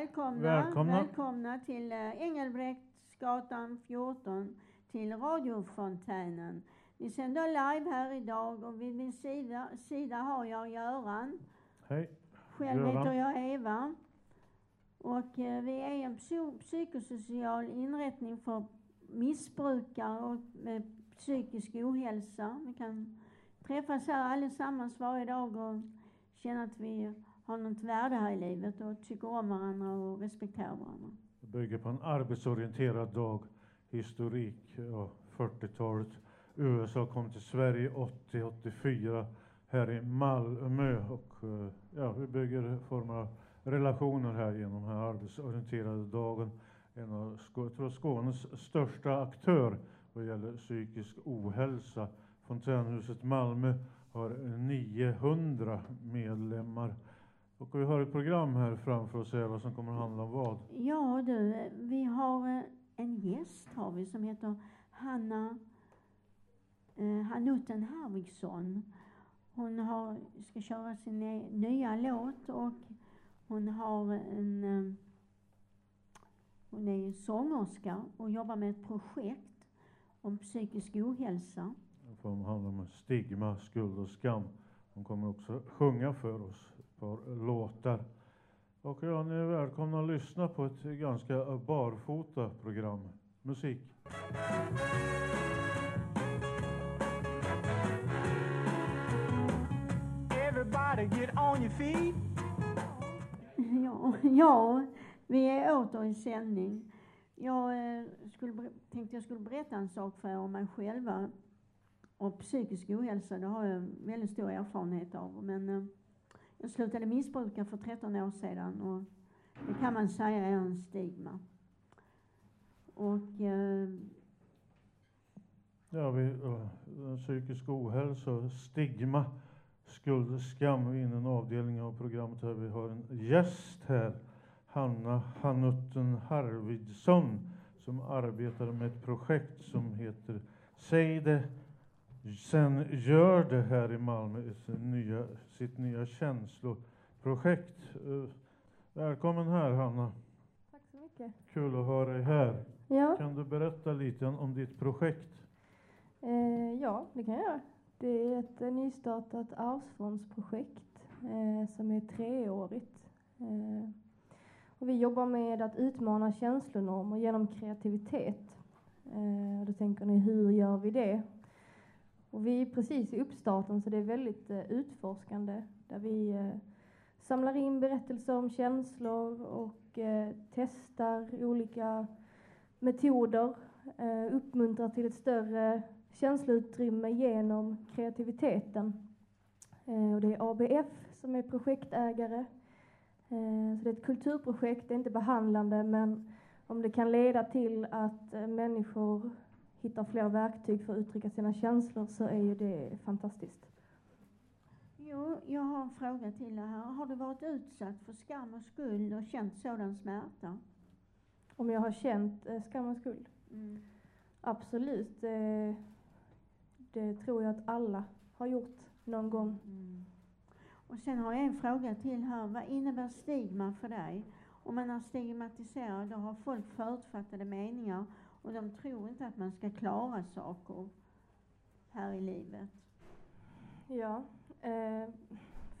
Välkomna. Välkomna. Välkomna till eh, Engelbrektsgatan 14 till radiofontänen. Vi sänder live här idag och vid min sida, sida har jag Göran. Hej. Själv Göran. heter jag Eva. Och eh, vi är en psy- psykosocial inrättning för missbrukare och med psykisk ohälsa. Vi kan träffas här allesammans varje dag och känna att vi har något värde här i livet och tycker om varandra och respekterar varandra. Det bygger på en arbetsorienterad dag, historik, ja, 40-talet. USA kom till Sverige 80-84 här i Malmö och eh, ja, vi bygger former av relationer här genom den här arbetsorienterade dagen. En av tror Skånes största aktör vad gäller psykisk ohälsa. Fontänhuset Malmö har 900 medlemmar. Och vi har ett program här framför oss Eva som kommer att handla om vad? Ja du, vi har eh, en gäst har vi som heter Hanna eh, Hanutten Hervigsson. Hon har, ska köra sin nya låt och hon har en eh, hon är sångerska och jobbar med ett projekt om psykisk ohälsa. Det får handla om stigma, skuld och skam. Hon kommer också sjunga för oss par låtar. Och ja, ni är välkomna att lyssna på ett ganska barfota program. Musik. Everybody get on your feet. Ja, ja, vi är åter i sändning. Jag eh, skulle, tänkte jag skulle berätta en sak för er om mig själva. Och psykisk ohälsa, det har jag väldigt stor erfarenhet av. Men eh, jag slutade missbruka för 13 år sedan och det kan man säga är en stigma. Och eh, Ja, vi, uh, psykisk ohälsa, stigma, skuld och skam. Vi är inne i en avdelning av programmet här vi har en gäst här. Hanna Hanutten Harvidsson som arbetar med ett projekt som heter Säg det, sen gör det här i Malmö, nya, sitt nya känsloprojekt. Eh, välkommen här Hanna, Tack så mycket. kul att ha dig här. Ja, Kan du berätta lite om ditt projekt? eh, ja, det kan jag göra. Det är ett nystartat arvsfondsprojekt eh, som är treårigt. Eh, och vi jobbar med att utmana känslonormer genom kreativitet. Eh, och då tänker ni, hur gör vi det? Och vi är precis i uppstarten så det är väldigt eh, utforskande där vi eh, samlar in berättelser om känslor och eh, testar olika metoder, eh, uppmuntrar till ett större känsloutrymme genom kreativiteten. Eh, och det är ABF som är projektägare. Eh, så det är ett kulturprojekt, det är inte behandlande men om det kan leda till att eh, människor hittar fler verktyg för att uttrycka sina känslor så är ju det fantastiskt. jo, jag har en fråga till er här. Har du varit utsatt för skam och skuld och känt sådan smärta? Om jag har känt eh, skam och skuld? Mm. Absolut. Det, det tror jag att alla har gjort någon gång. Mm. Och sen har jag en fråga till här. Vad innebär stigma för dig? Om man är stigmatiserad, då har folk förutfattade meningar och de tror inte att man ska klara saker här i livet. Ja, eh,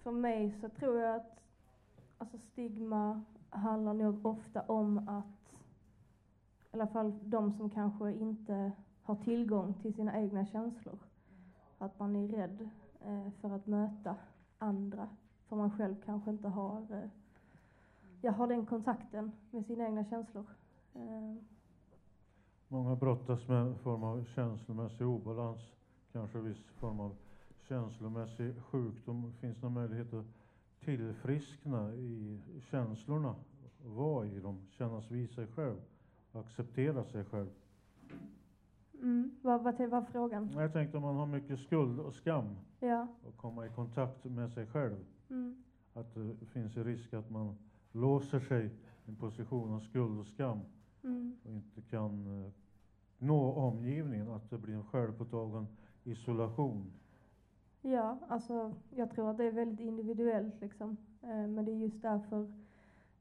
för mig så tror jag att alltså stigma handlar nog ofta om att, i alla fall de som kanske inte har tillgång till sina egna känslor, att man är rädd eh, för att möta andra, för man själv kanske inte har, eh, jag har den kontakten med sina egna känslor. Eh, Många brottas med en form av känslomässig obalans, kanske viss form av känslomässig sjukdom. Finns det någon möjlighet att tillfriskna i känslorna, vara i dem, kännas vid sig själv, acceptera sig själv? mm, vad, vad var frågan? Jag tänkte om man har mycket skuld och skam Ja. och komma i kontakt med sig själv, Mm. att det finns en risk att man låser sig i en position av skuld och skam Mm. och inte kan eh, nå omgivningen, att det blir en självpåtagen isolation. Ja, alltså jag tror att det är väldigt individuellt liksom. Eh, Men det är just därför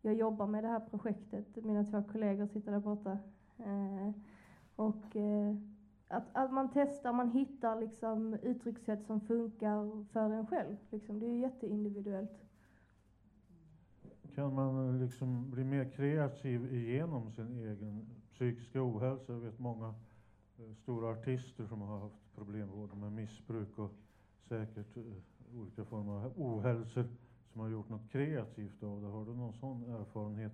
jag jobbar med det här projektet. Mina två kollegor sitter där borta. Eh, och eh, att, att man testar, man hittar liksom uttryckssätt som funkar för en själv. Liksom. Det är ju jätteindividuellt. Kan man liksom bli mer kreativ igenom sin egen psykiska ohälsa? Jag vet många eh, stora artister som har haft problem både med missbruk och säkert eh, olika former av ohälsor som har gjort något kreativt av det. Har du någon sån erfarenhet?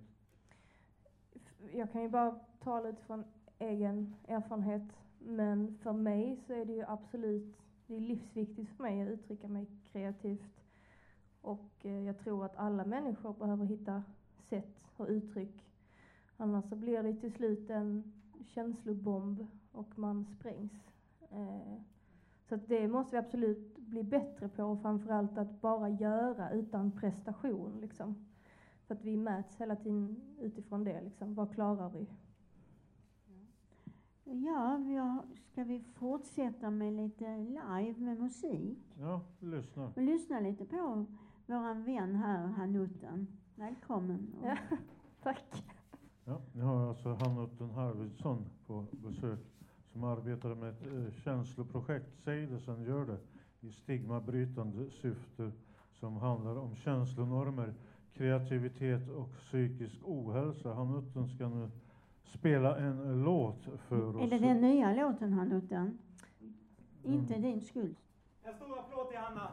Jag kan ju bara tala utifrån egen erfarenhet. Men för mig så är det ju absolut, det är livsviktigt för mig att uttrycka mig kreativt. Och eh, jag tror att alla människor behöver hitta sätt och uttryck. Annars så blir det till slut en känslobomb och man sprängs. Eh, så att det måste vi absolut bli bättre på och framförallt att bara göra utan prestation. Liksom. För att vi mäts hela tiden utifrån det. Liksom. Vad klarar vi? Ja, vi har, ska vi fortsätta med lite live med musik? Ja, lyssna. Och lyssna lite på våran vän här, Hanutten. Välkommen. Ja. Tack. Ja, ni har alltså Hannutten Harvidsson på besök som arbetar med ett eh, känsloprojekt, Seidesen gör det, i stigmabrytande syfte som handlar om känslonormer, kreativitet och psykisk ohälsa. Hannutten ska nu spela en låt för oss. Är det den nya låten, Hanutten? Inte Mm. din skuld. En stor applåd till Hanna.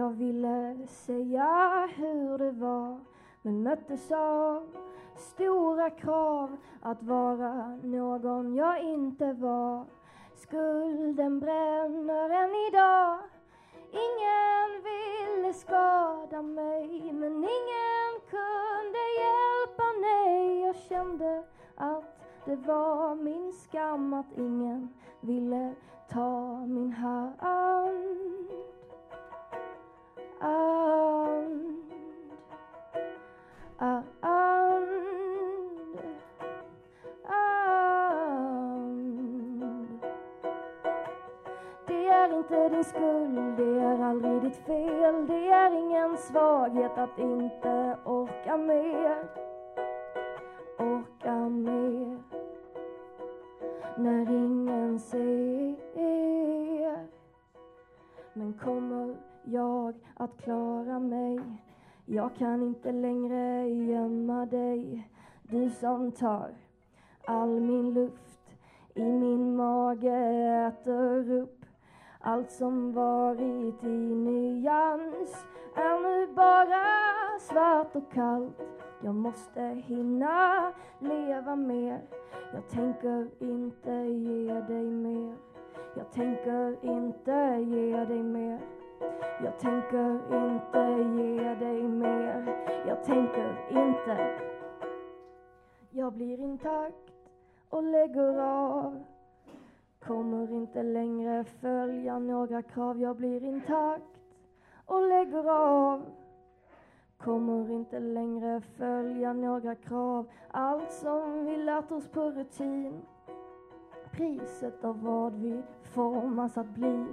Jag ville säga hur det var men möttes av stora krav att vara någon jag inte var. Skulden bränner än idag. Ingen ville skada mig men ingen kunde hjälpa nej. Jag kände att det var min skam att ingen ville ta min hand and, and, and. Det är inte din skuld, det är aldrig ditt fel. Det är ingen svaghet att inte orka mer. Orka mer. När ingen ser. Men kommer jag att klara mig? Jag kan inte längre gömma dig. Du som tar all min luft i min mage äter upp allt som varit i nyans är nu bara svart och kallt. Jag måste hinna leva mer. Jag tänker inte ge dig mer. Jag tänker inte ge dig mer. Jag tänker inte ge dig mer. Jag tänker inte. Jag blir intakt och lägger av. Kommer inte längre följa några krav. Jag blir intakt och lägger av. Kommer inte längre följa några krav. Allt som vi lärt oss på rutin. Priset av vad vi formas att bli.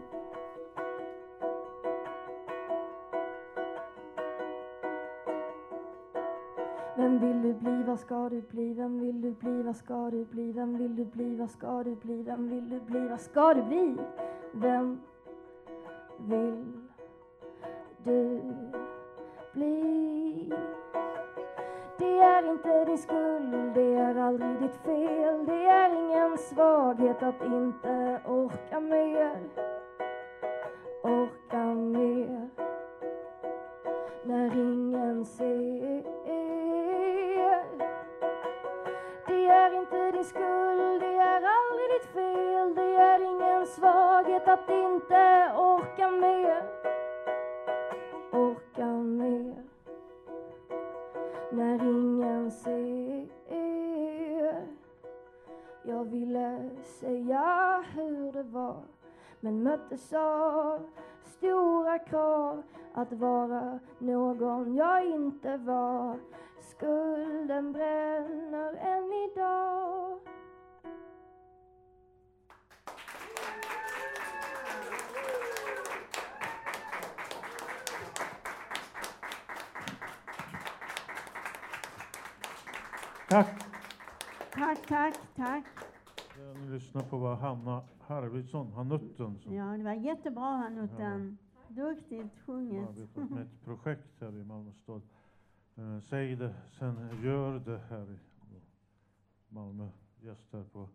Bli, vad ska du bli? Vem vill du bli, vad ska du bli? Vem vill du bli, vad ska du bli? Vem vill du bli, vad ska du bli? Vem vill du bli? Det är inte din skuld, det är aldrig ditt fel. Det är ingen svaghet att inte orka mer. Orka mer. När ingen ser. Din skuld, det är aldrig ditt fel. Det är ingen svaghet att inte orka mer. Orka mer när ingen ser. Jag ville säga hur det var men möttes av stora krav att vara någon jag inte var. Skulden bränner Tack! Tack, tack, tack. Ni lyssnar på vad Hanna Harvidsson, Hanutten, som Ja, det var jättebra Hanutten. Duktigt sjunget. arbetar med ett projekt här i Malmö stad. Eh, säg det, sen gör det här i Malmö. Gäst här på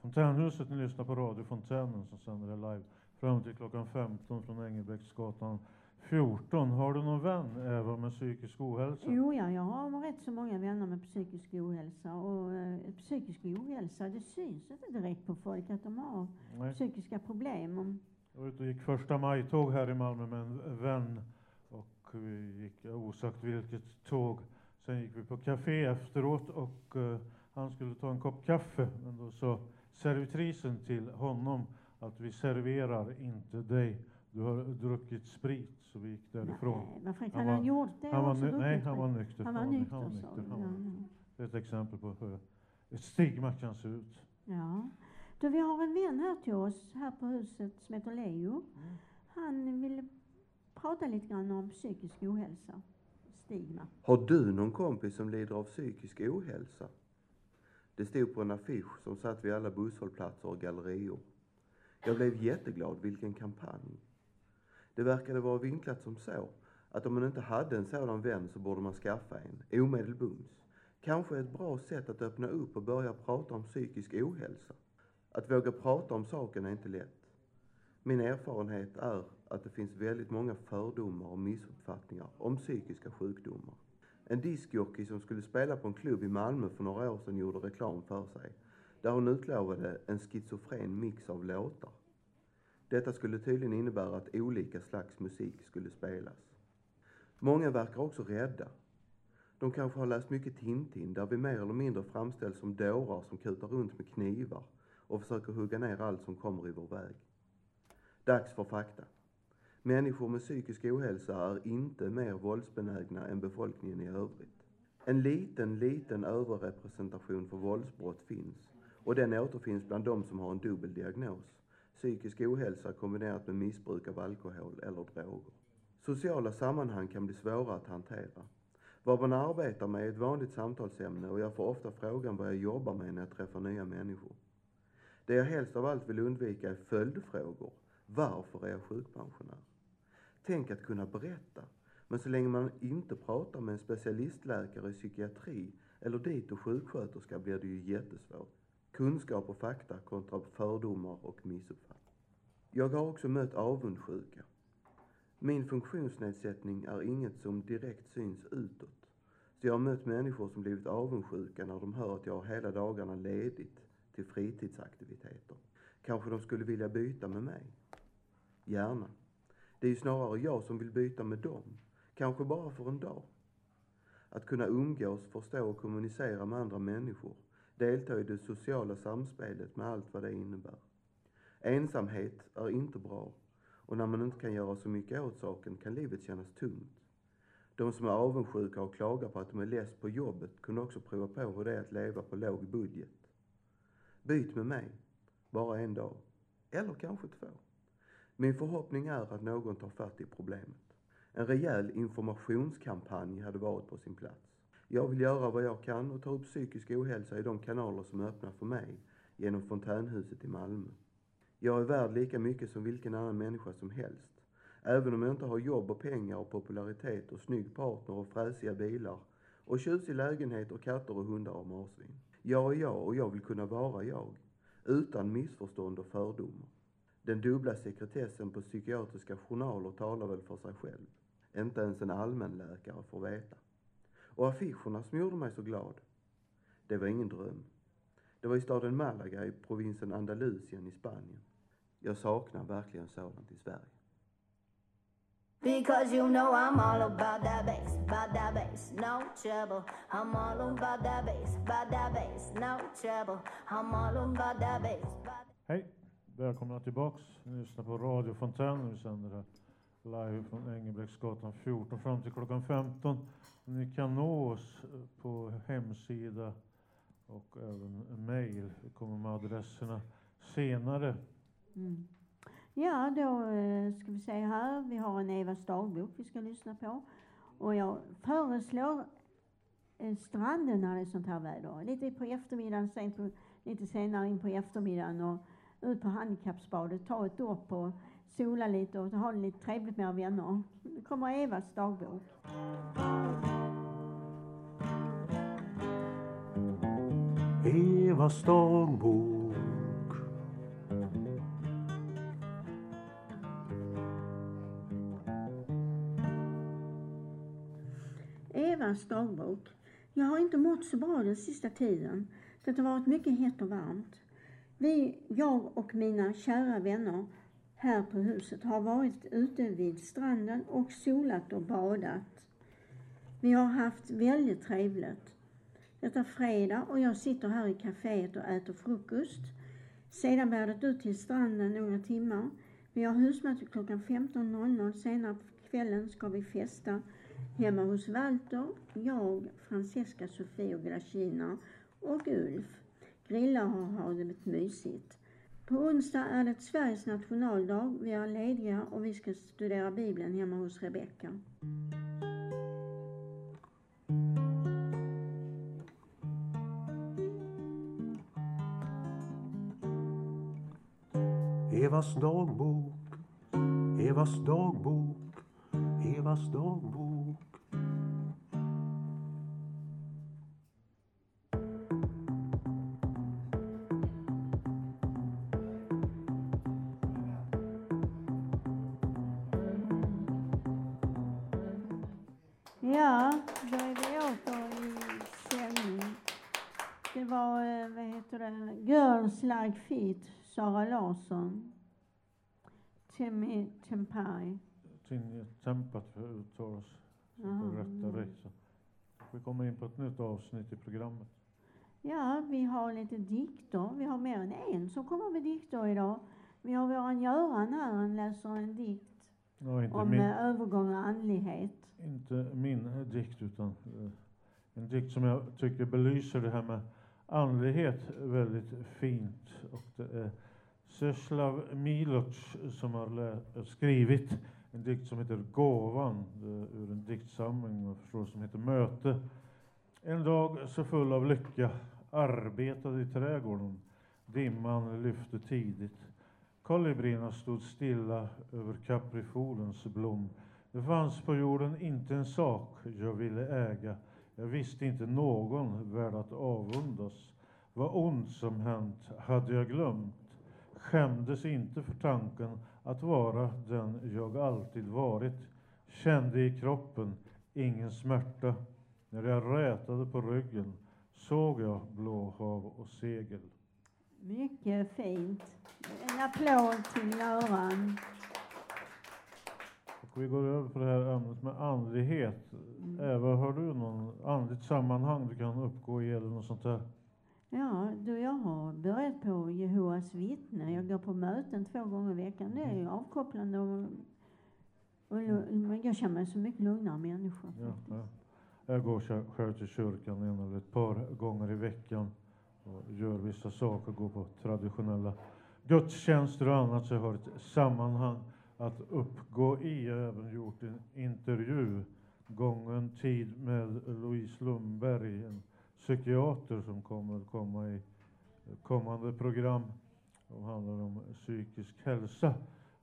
Fontänhuset. Ni lyssnar på Radio Fontänen som sänder live fram till klockan 15 från Engelbrektsgatan 14. Har du någon vän, Eva, med psykisk ohälsa? Jo, ja, jag har rätt så många vänner med psykisk ohälsa. Och eh, psykisk ohälsa, det syns inte direkt på folk att de har Nej. psykiska problem. Jag var ute och gick första maj-tåg här i Malmö med en vän och vi gick, osagt vilket tåg. Sen gick vi på café efteråt och eh, han skulle ta en kopp kaffe. Men då sa servitrisen till honom att vi serverar inte dig. Du har druckit sprit. Så vi gick därifrån. Nej, vad fräckt. Han Han har var- gjort det Han var också, nej, han var nykter. Han var nykter, han var nykter. Han var Ja, nykter. Det är ett exempel på hur ett stigma kan se ut. ja. ja. Du, vi har en vän här till oss, här på huset, som heter Leo. Han ville prata lite grann om psykisk ohälsa, stigma. Har du någon kompis som lider av psykisk ohälsa? Det stod på en affisch som satt vid alla busshållplatser och gallerior. Jag blev jätteglad, vilken kampanj. Det verkade vara vinklat som så, att om man inte hade en sådan vän så borde man skaffa en, omedelbums. Kanske ett bra sätt att öppna upp och börja prata om psykisk ohälsa. Att våga prata om saken är inte lätt. Min erfarenhet är att det finns väldigt många fördomar och missuppfattningar om psykiska sjukdomar. En diskjockey som skulle spela på en klubb i Malmö för några år sedan gjorde reklam för sig, där hon utlovade en schizofren mix av låtar. Detta skulle tydligen innebära att olika slags musik skulle spelas. Många verkar också rädda. De kanske har läst mycket Tintin, där vi mer eller mindre framställs som dårar som kutar runt med knivar och försöker hugga ner allt som kommer i vår väg. Dags för fakta. Människor med psykisk ohälsa är inte mer våldsbenägna än befolkningen i övrigt. En liten, liten överrepresentation för våldsbrott finns och den återfinns bland de som har en dubbel diagnos. Psykisk ohälsa kombinerat med missbruk av alkohol eller droger. Sociala sammanhang kan bli svåra att hantera. Vad man arbetar med är ett vanligt samtalsämne och jag får ofta frågan vad jag jobbar med när jag träffar nya människor. Det jag helst av allt vill undvika är följdfrågor. Varför är jag sjukpensionär? Tänk att kunna berätta. Men så länge man inte pratar med en specialistläkare i psykiatri eller dit och sjuksköterska blir det ju jättesvårt. Kunskap och fakta kontra fördomar och missuppfattningar. Jag har också mött avundsjuka. Min funktionsnedsättning är inget som direkt syns utåt. Så jag har mött människor som blivit avundsjuka när de hör att jag har hela dagarna ledigt till fritidsaktiviteter. Kanske de skulle vilja byta med mig? Gärna. Det är ju snarare jag som vill byta med dem. Kanske bara för en dag. Att kunna umgås, förstå och kommunicera med andra människor. Delta i det sociala samspelet med allt vad det innebär. Ensamhet är inte bra och när man inte kan göra så mycket åt saken kan livet kännas tungt. De som är avundsjuka och klagar på att de är less på jobbet kunde också prova på hur det är att leva på låg budget. Byt med mig, bara en dag. Eller kanske två. Min förhoppning är att någon tar fatt i problemet. En rejäl informationskampanj hade varit på sin plats. Jag vill göra vad jag kan och ta upp psykisk ohälsa i de kanaler som är öppna för mig genom Fontänhuset i Malmö. Jag är värd lika mycket som vilken annan människa som helst. Även om jag inte har jobb och pengar och popularitet och snygg partner och fräsiga bilar och tjusig lägenhet och katter och hundar och marsvin. Jag är jag och jag vill kunna vara jag. Utan missförstånd och fördomar. Den dubbla sekretessen på psykiatriska journaler talar väl för sig själv. Inte ens en allmänläkare får veta. Och affischerna som gjorde mig så glad. Det var ingen dröm. Det var i staden Malaga i provinsen Andalusien i Spanien. Jag saknar verkligen sådant i Sverige. Because you know I'm all about that bass, about that bass, no trouble. I'm all about that bass, about that bass, no trouble. I'm all about that bass. Hej! Välkomna tillbaks. Ni lyssnar på Radio Fontänen. Vi sänder här live från Engelbrektsgatan 14 fram till klockan 15. Ni kan nå oss eh, på hemsida och även mejl. Vi kommer med adresserna senare. Mm. Ja, då eh, ska vi se här. Vi har en Evas dagbok vi ska lyssna på. Och jag föreslår eh, stranden när det är sånt här väder. Lite på eftermiddagen, sen på, lite senare in på eftermiddagen och ut på handikappsbadet, ta ett dopp och sola lite och ha det lite trevligt med era vänner. Nu kommer Evas dagbok. Evas dagbok Evas dagbok. Jag har inte mått så bra den sista tiden. Det har varit mycket hett och varmt. Vi, jag och mina kära vänner här på huset har varit ute vid stranden och solat och badat. Vi har haft väldigt trevligt. Det är fredag och jag sitter här i kaféet och äter frukost. Sedan bär det ut till stranden några timmar. Vi har husmöte klockan 15.00. Senare på kvällen ska vi festa hemma hos Walter, jag, Francesca, Sofie och Glacina och Ulf. Grilla och ha det mysigt. På onsdag är det Sveriges nationaldag. Vi är lediga och vi ska studera Bibeln hemma hos Rebecka. Evas dagbok Evas dagbok Evas dagbok Ja, då är vi åter i sändning. Det var, eh, vad heter det, Girls Like Fit, Sara Larsson. Temi Tempai. Tinje Tempat för att uttala oss. Så Jaha, får rätta dig. Så. Vi kommer in på ett nytt avsnitt i programmet. Ja, vi har lite dikter. Vi har mer än en som kommer med dikter idag. Vi har våran Göran här, han läser en dikt Ja, om min, eh, övergång och andlighet. inte min eh, dikt utan eh, en dikt som jag tycker belyser det här med andlighet väldigt fint. Och det är Zeslav Miloc som har skrivit en dikt som heter Gåvan ur en diktsamling jag förstår, som heter Möte. En dag så full av lycka arbetade i trädgården. Dimman lyfte tidigt. Kolibrierna stod stilla över kaprifolens blom. Det fanns på jorden inte en sak jag ville äga. Jag visste inte någon värd att avundas. Vad ont som hänt hade jag glömt. Skämdes inte för tanken att vara den jag alltid varit. Kände i kroppen ingen smärta. När jag rätade på ryggen såg jag blå hav och segel. Mycket fint. En applåd till Göran. Och vi går över på det här ämnet med andlighet. Eva, har du någon andligt sammanhang du kan uppgå i eller något sånt där? Ja, du, jag har börjat på Jehovas vittne. Jag går på möten två gånger i veckan. Det är avkopplande och, och lu- jag känner mig som mycket lugnare människa. Ja, ja. Jag går sj- själv till kyrkan en eller ett par gånger i veckan och gör vissa saker, går på traditionella gudstjänster och annat, så jag har ett sammanhang att uppgå i. Jag har även gjort en intervju, gången tid med Louise Lundberg, en psykiater som kommer att komma i kommande program som handlar om psykisk hälsa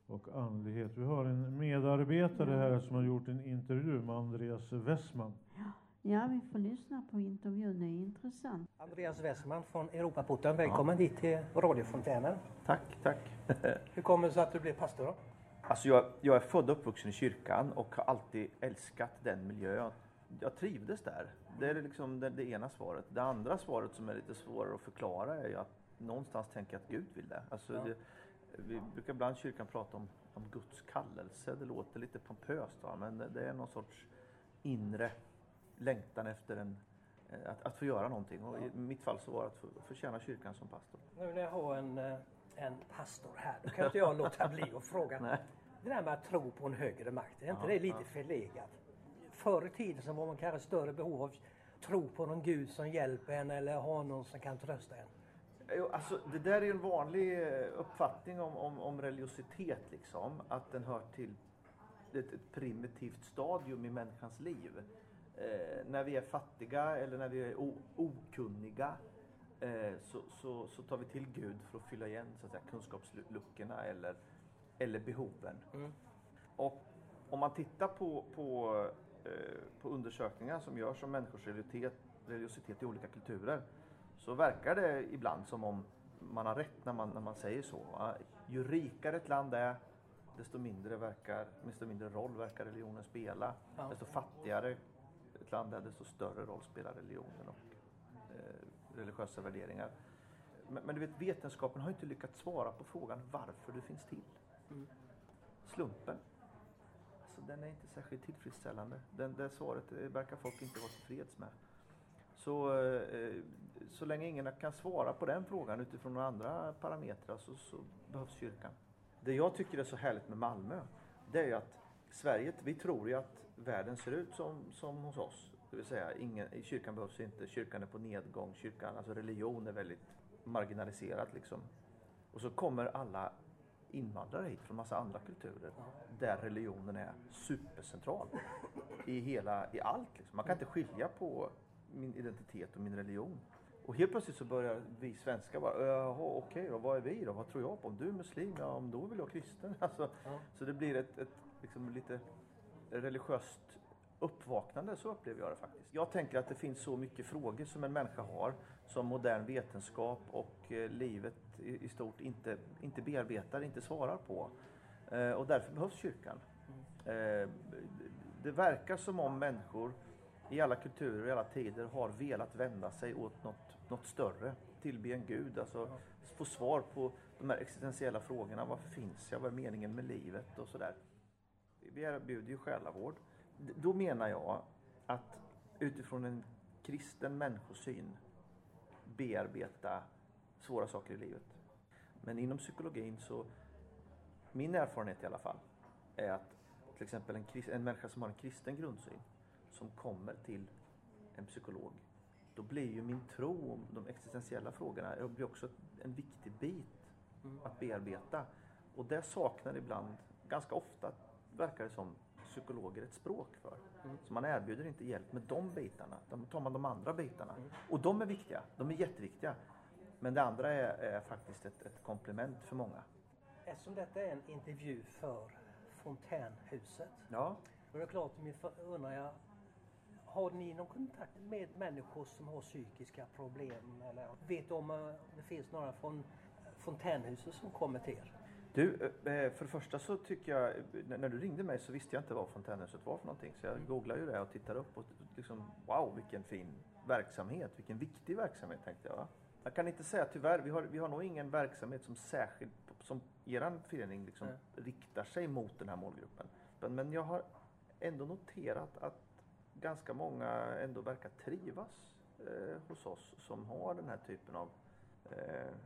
och andlighet. Vi har en medarbetare här som har gjort en intervju med Andreas Westman. Ja, vi får lyssna på intervjun. Det är intressant. Andreas Westman från Europaporten, välkommen hit till radiofontänen. Tack, tack. Hur kommer det sig att du blev pastor då? Alltså jag, jag är född och uppvuxen i kyrkan och har alltid älskat den miljön. Jag trivdes där. Det är liksom det, det ena svaret. Det andra svaret som är lite svårare att förklara är ju att någonstans tänker jag att Gud vill det. Alltså Ja. det vi brukar ibland i kyrkan prata om, om Guds kallelse. Det låter lite pompöst va? men det, det är någon sorts inre längtan efter en, eh, att, att få göra någonting. Och I mitt fall så var det att få, få tjäna kyrkan som pastor. Nu när jag har en, eh, en pastor här, då kan inte jag låta bli att fråga. Nej. Det där med att tro på en högre makt, är inte Ja, det lite ja. förlegat? Förr i tiden så var man kanske större behov av tro på någon gud som hjälper en eller har någon som kan trösta en. Alltså, det där är en vanlig eh, uppfattning om, om, om religiositet, liksom. Att den hör till ett, ett primitivt stadium i människans liv. Eh, när vi är fattiga eller när vi är okunniga eh, så, så, så tar vi till Gud för att fylla igen så att säga, kunskapsluckorna eller, eller behoven. Mm. Och om man tittar på, på, eh, på undersökningar som görs om människors religiositet, religiositet i olika kulturer så verkar det ibland som om man har rätt när man, när man säger så. va? Ju rikare ett land är, desto mindre, verkar, desto mindre roll verkar religionen spela. Ja. Desto fattigare ett land är, desto större roll spelar religionen och eh, religiösa värderingar. Men, men du vet, vetenskapen har inte lyckats svara på frågan varför du finns till. Mm. Slumpen. Alltså, den är inte särskilt tillfredsställande. Den, det svaret eh, verkar folk inte vara tillfreds med. Så, eh, så länge ingen kan svara på den frågan utifrån några andra parametrar så, så behövs kyrkan. Det jag tycker är så härligt med Malmö, det är ju att Sverige, vi tror ju att världen ser ut som, som hos oss. Det vill säga, ingen, kyrkan behövs inte, kyrkan är på nedgång, kyrkan, alltså religion är väldigt marginaliserat liksom. Och så kommer alla invandrare hit från massa andra kulturer där religionen är supercentral i hela, i allt. Liksom. Man kan inte skilja på min identitet och min religion. Och helt plötsligt så börjar vi svenskar bara, jaha okej då, vad är vi då? Vad tror jag på? Om du är muslim, ja om då vill jag kristen. Alltså, Ja. Så det blir ett, ett liksom lite religiöst uppvaknande, så upplever jag det faktiskt. Jag tänker att det finns så mycket frågor som en människa har som modern vetenskap och eh, livet i, stort inte, inte bearbetar, inte svarar på. Eh, och därför behövs kyrkan. Eh, det verkar som om människor i alla kulturer och i alla tider har velat vända sig åt något, något större, tillbe en gud, alltså få svar på de här existentiella frågorna. Varför finns jag? Vad är meningen med livet? Och sådär. Vi erbjuder ju själavård. Då menar jag att utifrån en kristen människosyn bearbeta svåra saker i livet. Men inom psykologin så, min erfarenhet i alla fall, är att till exempel en, en människa som har en kristen grundsyn som kommer till en psykolog, då blir ju min tro om de existentiella frågorna blir också en viktig bit att bearbeta. Och det saknar ibland, ganska ofta verkar det som, psykologer ett språk för. Så man erbjuder inte hjälp med de bitarna, då tar man de andra bitarna. Och de är viktiga, de är jätteviktiga. Men det andra är, är faktiskt ett, ett komplement för många. Eftersom detta är en intervju för Fontänhuset. Ja, Då är det klart, undrar jag, har ni någon kontakt med människor som har psykiska problem? Eller vet du om eh, det finns några från Fontänhuset som kommer till er? Du, eh, för det första så tycker jag, eh, när du ringde mig så visste jag inte vad Fontänhuset var för någonting. Så jag googlade ju det och tittade upp och liksom, wow vilken fin verksamhet, vilken viktig verksamhet tänkte jag. va. Jag kan inte säga tyvärr, vi har, vi har nog ingen verksamhet som särskilt, som eran förening liksom Nej. riktar sig mot den här målgruppen. Men- Men jag har ändå noterat att ganska många ändå verkar trivas eh, hos oss som har den här typen av eh,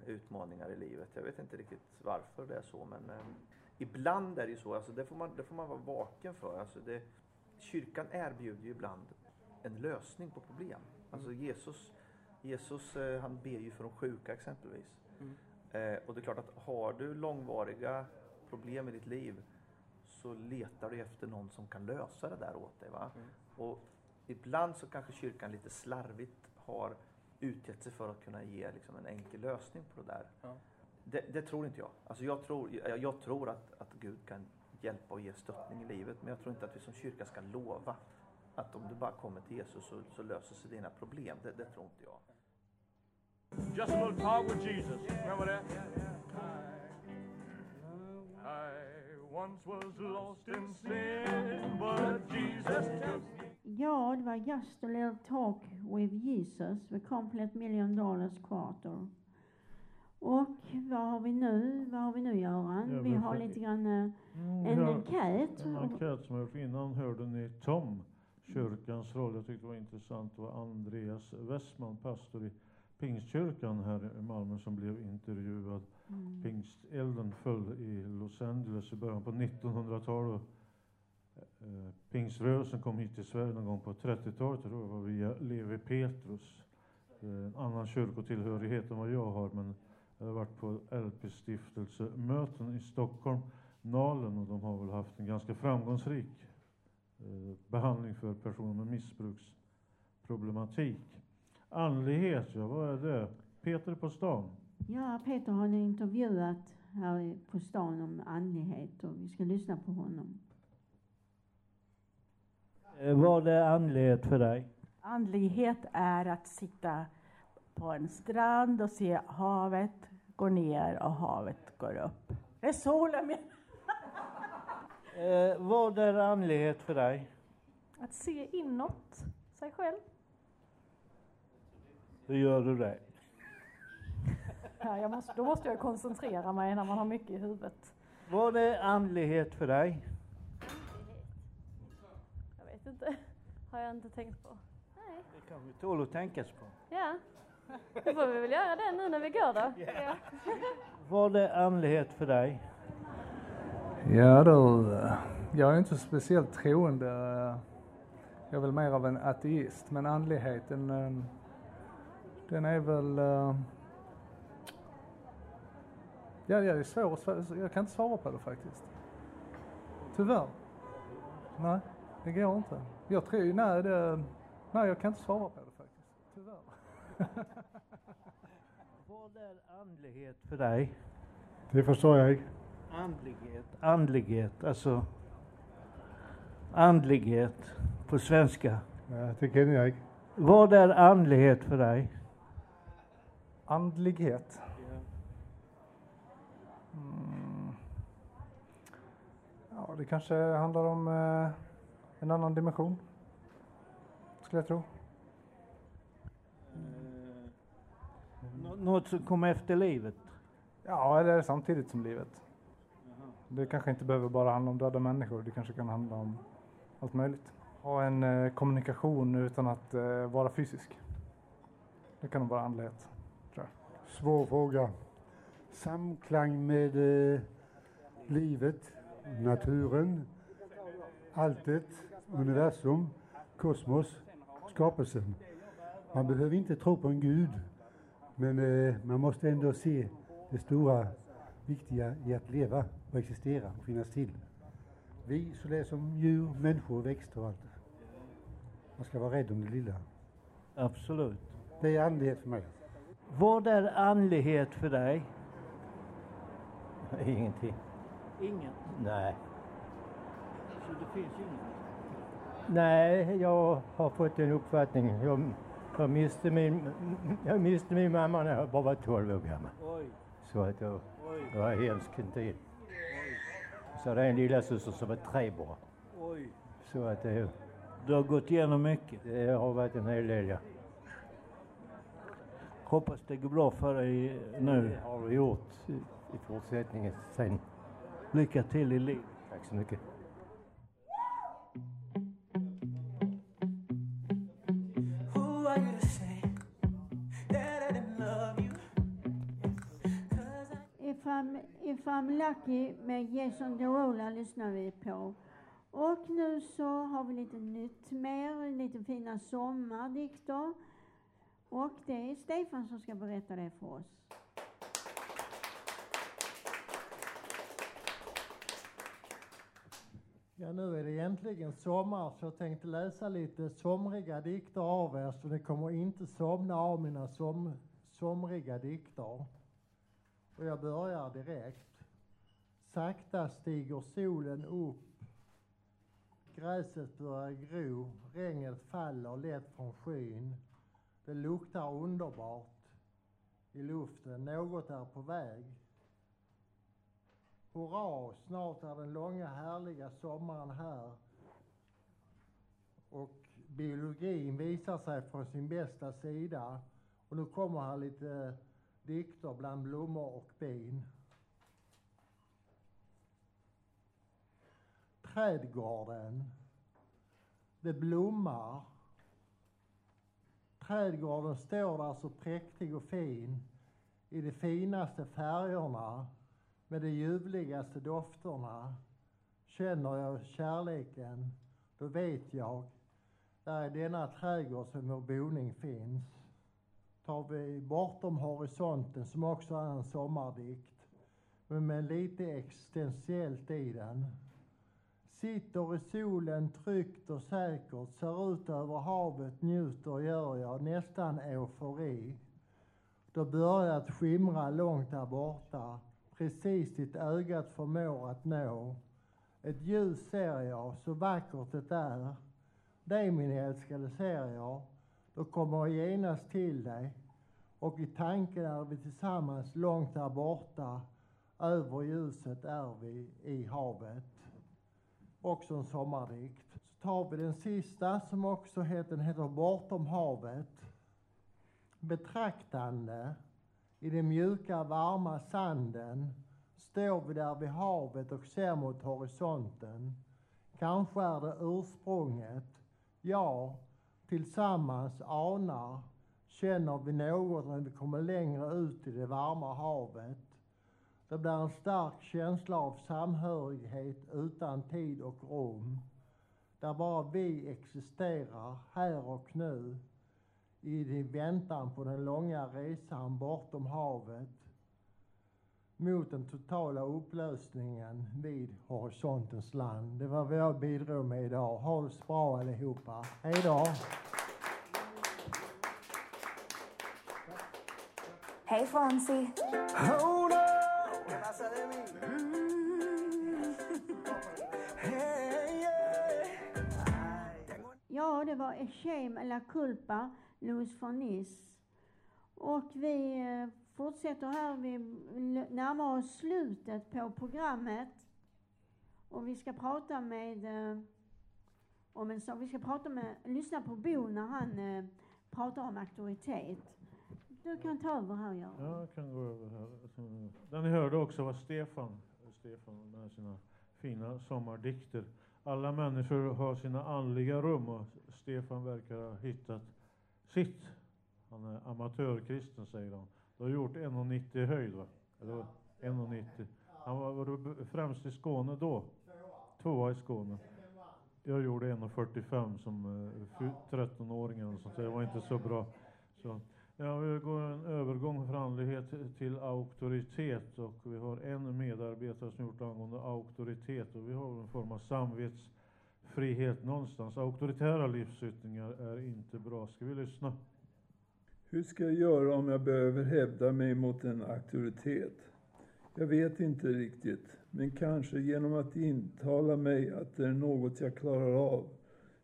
utmaningar i livet. Jag vet inte riktigt varför det är så men eh, ibland är det ju så, alltså det, får man, det får man vara vaken för. Alltså det, kyrkan erbjuder ju ibland en lösning på problem. Alltså Jesus, Jesus eh, han ber ju för de sjuka exempelvis. Mm. Eh, och det är klart att har du långvariga problem i ditt liv så letar du efter någon som kan lösa det där åt dig. Va? Mm. Och ibland så kanske kyrkan lite slarvigt har utgett sig för att kunna ge liksom en enkel lösning på det där. Ja. Det, det tror inte jag. Alltså jag tror, jag, jag tror att, att Gud kan hjälpa och ge stöttning i livet. Men jag tror inte att vi som kyrka ska lova att om du bara kommer till Jesus så, så löser sig dina problem. Det, det tror inte jag. Just a little talk with Jesus. Remember that? I once was lost in sin, but Jesus took me. Ja, det var Just a little talk with Jesus med Complete Million Dollars Quarter. Och vad har vi nu? Vad har vi nu Göran? Ja, vi har lite grann eh, Mm, en ja, enkät. En enkät som jag innan hörde ni Tom, kyrkans roll. Jag tyckte det var intressant. Det var Andreas Westman, pastor i Pingstkyrkan här i Malmö, som blev intervjuad. Mm. Pingstellden föll i Los Angeles i början på 1900-talet. Eh, Pingströrelsen kom hit till Sverige någon gång på 30-talet, tror jag, var via Levi Petrus. Eh, en annan kyrkotillhörighet än vad jag har, men jag har varit på LP-stiftelsemöten i Stockholm, Nalen, och de har väl haft en ganska framgångsrik eh, behandling för personer med missbruksproblematik. Andlighet, ja, vad är det? Peter på stan. Ja, Peter har intervjuat här på stan om andlighet och vi ska lyssna på honom. Eh, Vad är andlighet för dig? Andlighet är att sitta på en strand och se havet gå ner och havet går upp. Det är solen med. Eh, vad är andlighet för dig? Att se inåt sig själv. Hur gör du det? Ja, jag måste, då måste jag koncentrera mig när man har mycket i huvudet. Vad är andlighet för dig? Inte. Har jag inte tänkt på. Nej. Det kan vi tål att tänkas på. Ja. Då får vi väl göra det nu när vi går då. Ja. Vad är andlighet för dig? Ja du, jag är inte speciellt troende. Jag är väl mer av en ateist, men andligheten eh, den är väl... eh, Ja, det är svårt. Jag kan inte svara på det faktiskt. Tyvärr. Nej, det går inte. Jag tror nej, det, nej, jag kan inte svara på det faktiskt. Tyvärr. Vad är andlighet för dig? Det förstår jag. Andlighet, andlighet, alltså andlighet på svenska. Ja, det känner jag. Vad är andlighet för dig? Andlighet? Mm. Ja, det kanske handlar om eh, en annan dimension. Skulle jag tro. Nå- Något som kommer efter livet? Ja, eller samtidigt som livet. Det kanske inte behöver bara handla om döda människor. Det kanske kan handla om allt möjligt. Ha en eh, kommunikation utan att eh, vara fysisk. Det kan nog vara andlighet, tror jag. Svår fråga. Samklang med eh, livet, naturen, alltet, universum, kosmos, skapelsen. Man behöver inte tro på en gud, men eh, man måste ändå se det stora, viktiga i att leva och existera och finnas till. Vi såväl som djur, människor, växter och allt. Man ska vara rädd om det lilla. Absolut. Det är andlighet för mig. Vad är andlighet för dig? Ingenting. Inget. Nej. Så det finns inget? Nej, jag har fått en uppfattning. Jag, jag, miste min, jag miste min mamma när jag bara var 12 år gammal. Oj. Så att jag, Oj. jag var hemsk en tid. Så det är en lillasyster som var tre bara. Oj. Så att det, Du har gått igenom mycket. det har varit en hel del, ja. Hoppas det går bra för dig nu. Det har vi gjort i, i fortsättningen sen. Lycka till i livet. Tack så mycket. If I'm, if I'm lucky med Jason Derulo lyssnar vi på. Och nu så har vi lite nytt mer, lite fina sommardikter. Och det är Stefan som ska berätta det för oss. Ja, nu är det äntligen sommar så jag tänkte läsa lite somriga dikter av er så ni kommer inte somna av mina som, somriga dikter. Och jag börjar direkt. Sakta stiger solen upp. Gräset börjar gro, regnet faller lätt från skyn. Det luktar underbart i luften, något är på väg. Hurra, snart är den långa härliga sommaren här. Och biologin visar sig från sin bästa sida. Och nu kommer här lite dikter bland blommor och bin. Trädgården. Det blommar. Trädgården står där så präktig och fin. i de finaste färgerna med de ljuvligaste dofterna. Känner jag kärleken, då vet jag, där i denna trädgård som vår boning finns. Tar vi Bortom horisonten, som också är en sommardikt, men med lite existentiellt i den. Sitter i solen tryggt och säkert, ser ut över havet, njuter gör jag, nästan eufori. Då börjar det skimra långt där borta, precis ditt ögat förmår att nå. Ett ljus ser jag, så vackert det är. Det min älskade ser jag, då kommer jag genast till dig. Och i tanken är vi tillsammans långt där borta, över ljuset är vi i havet. Också en sommardikt. Så tar vi den sista som också heter, den heter Bortom havet. Betraktande i den mjuka varma sanden står vi där vid havet och ser mot horisonten. Kanske är det ursprunget, ja, tillsammans anar känner vi något när vi kommer längre ut i det varma havet. Det blir en stark känsla av samhörighet utan tid och rum. Där bara vi existerar här och nu i väntan på den långa resan bortom havet mot den totala upplösningen vid horisontens land. Det var vad jag bidrog med idag. Ha det så bra allihopa. Hej då! Hej Fonzie! Hold up! Ja, det var A Shame La Culpa, Louis von Nis. Och vi eh, fortsätter här, vi närmar oss slutet på programmet. Och vi ska prata med, eh, om en sak, vi ska prata med, lyssna på Bo när han eh, pratar om auktoritet. Du kan ta över här, Göran. Ja, jag kan gå över här. Alltså, den ni hörde också var Stefan, Stefan med sina fina sommardikter. Alla människor har sina andliga rum och Stefan verkar ha hittat sitt. Han är amatörkristen säger han. Du har gjort 1,90 i höjd va? Eller 1,90. Han var, var du främst i Skåne då? Tvåa i Skåne. Jag gjorde 1,45 som eh, 13-åring eller sånt. där. Det var inte så bra. Så, ja, vi går en övergång från andlighet till auktoritet och vi har en medarbetare som gjort angående auktoritet och vi har en form av samvets frihet någonstans. Auktoritära livsyttringar är inte bra. Ska vi lyssna? Hur ska jag göra om jag behöver hävda mig mot en auktoritet? Jag vet inte riktigt, men kanske genom att intala mig att det är något jag klarar av.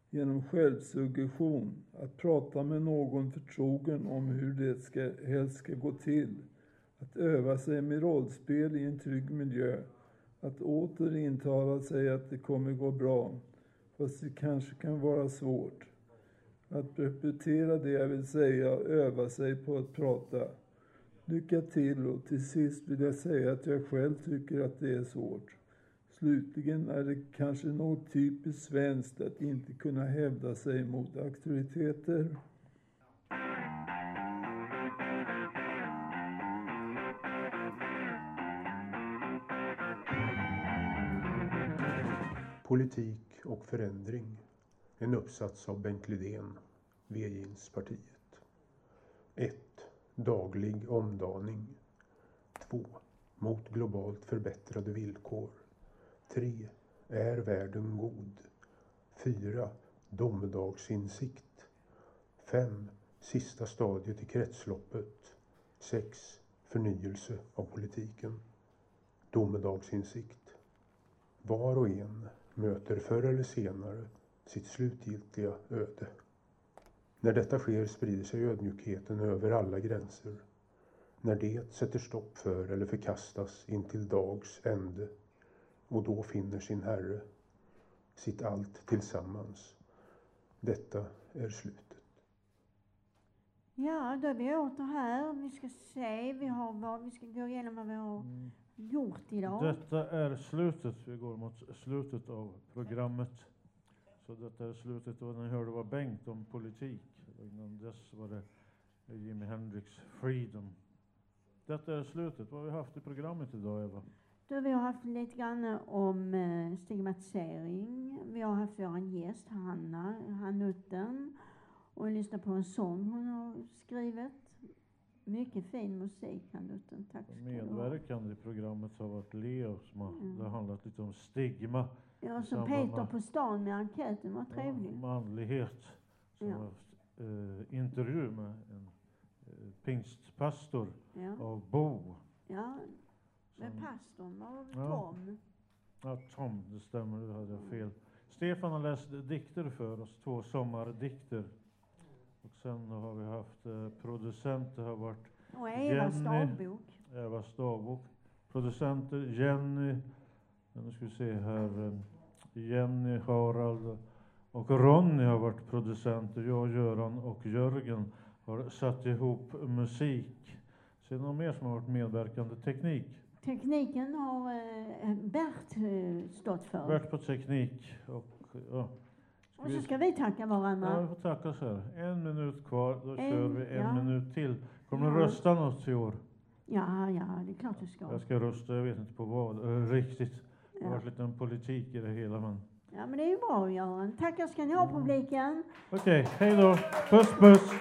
Genom självsuggestion, att prata med någon förtrogen om hur det ska, helst ska gå till. Att öva sig med rollspel i en trygg miljö. Att åter intala sig att det kommer gå bra, fast det kanske kan vara svårt. Att repetera det jag vill säga och öva sig på att prata. Lycka till och till sist vill jag säga att jag själv tycker att det är svårt. Slutligen är det kanske något typiskt svenskt att inte kunna hävda sig mot auktoriteter. Politik och förändring. En uppsats av Bengt Lidén, V-jeanspartiet. 1. Daglig omdaning. 2. Mot globalt förbättrade villkor. 3. Är världen god? 4. Domedagsinsikt. 5. Sista stadiet i kretsloppet. 6. Förnyelse av politiken. Domedagsinsikt. Var och en möter förr eller senare sitt slutgiltiga öde. När detta sker sprider sig ödmjukheten över alla gränser. När det sätter stopp för eller förkastas intill dags ände och då finner sin Herre, sitt allt tillsammans. Detta är slutet. Ja, då är vi åter här. Vi ska se, vi, har vad, vi ska gå igenom vad vi har gjort idag. Detta är slutet. Vi går mot slutet av programmet. Så detta är slutet. Och ni hörde var Bengt om politik. Och innan dess var det Jimi Hendrix Freedom. Detta är slutet. Vad har vi haft i programmet idag, Eva? Du, vi har haft lite grann om eh, stigmatisering. Vi har haft vår gäst Hanna Hanutten och lyssnat på en sång hon har skrivit. Mycket fin musik, Hanutten. Tack ska. Medverkande i programmet har varit Leo som har, Mm. det har handlat lite om stigma. Ja, samband Peter med- på stan med enkäten var trevlig. manlighet som Ja. haft eh, intervju med en eh, pingstpastor Ja. av Bo. Ja, men Som- pastorn var Ja. Tom. Ja, Tom, det stämmer, det hade jag fel. Stefan har läst dikter för oss, två sommardikter. Sen har vi haft eh, producenter har varit Och Evas dagbok. Evas dagbok. Producenter Jenny, nu ska vi se här, eh, Jenny, Harald och Ronny har varit producenter. Jag, Göran och Jörgen har satt ihop musik. Sen någon mer som har varit medverkande teknik. Tekniken har eh, Bert eh, stått för. Bert på teknik och ja. Ska Och vi- så ska vi tacka varandra. Ja, vi får tacka så här. En minut kvar, då En, kör vi en ja. minut till. Kommer du Ja. rösta något i år? Ja, ja, det är klart du ska. Jag ska rösta, jag vet inte på vad eh, riktigt. Det har Ja. varit lite en politik i det hela men. Ja, men det är ju bra, Göran. Tackar ska ni ha, publiken. Okej, hej då. Puss puss.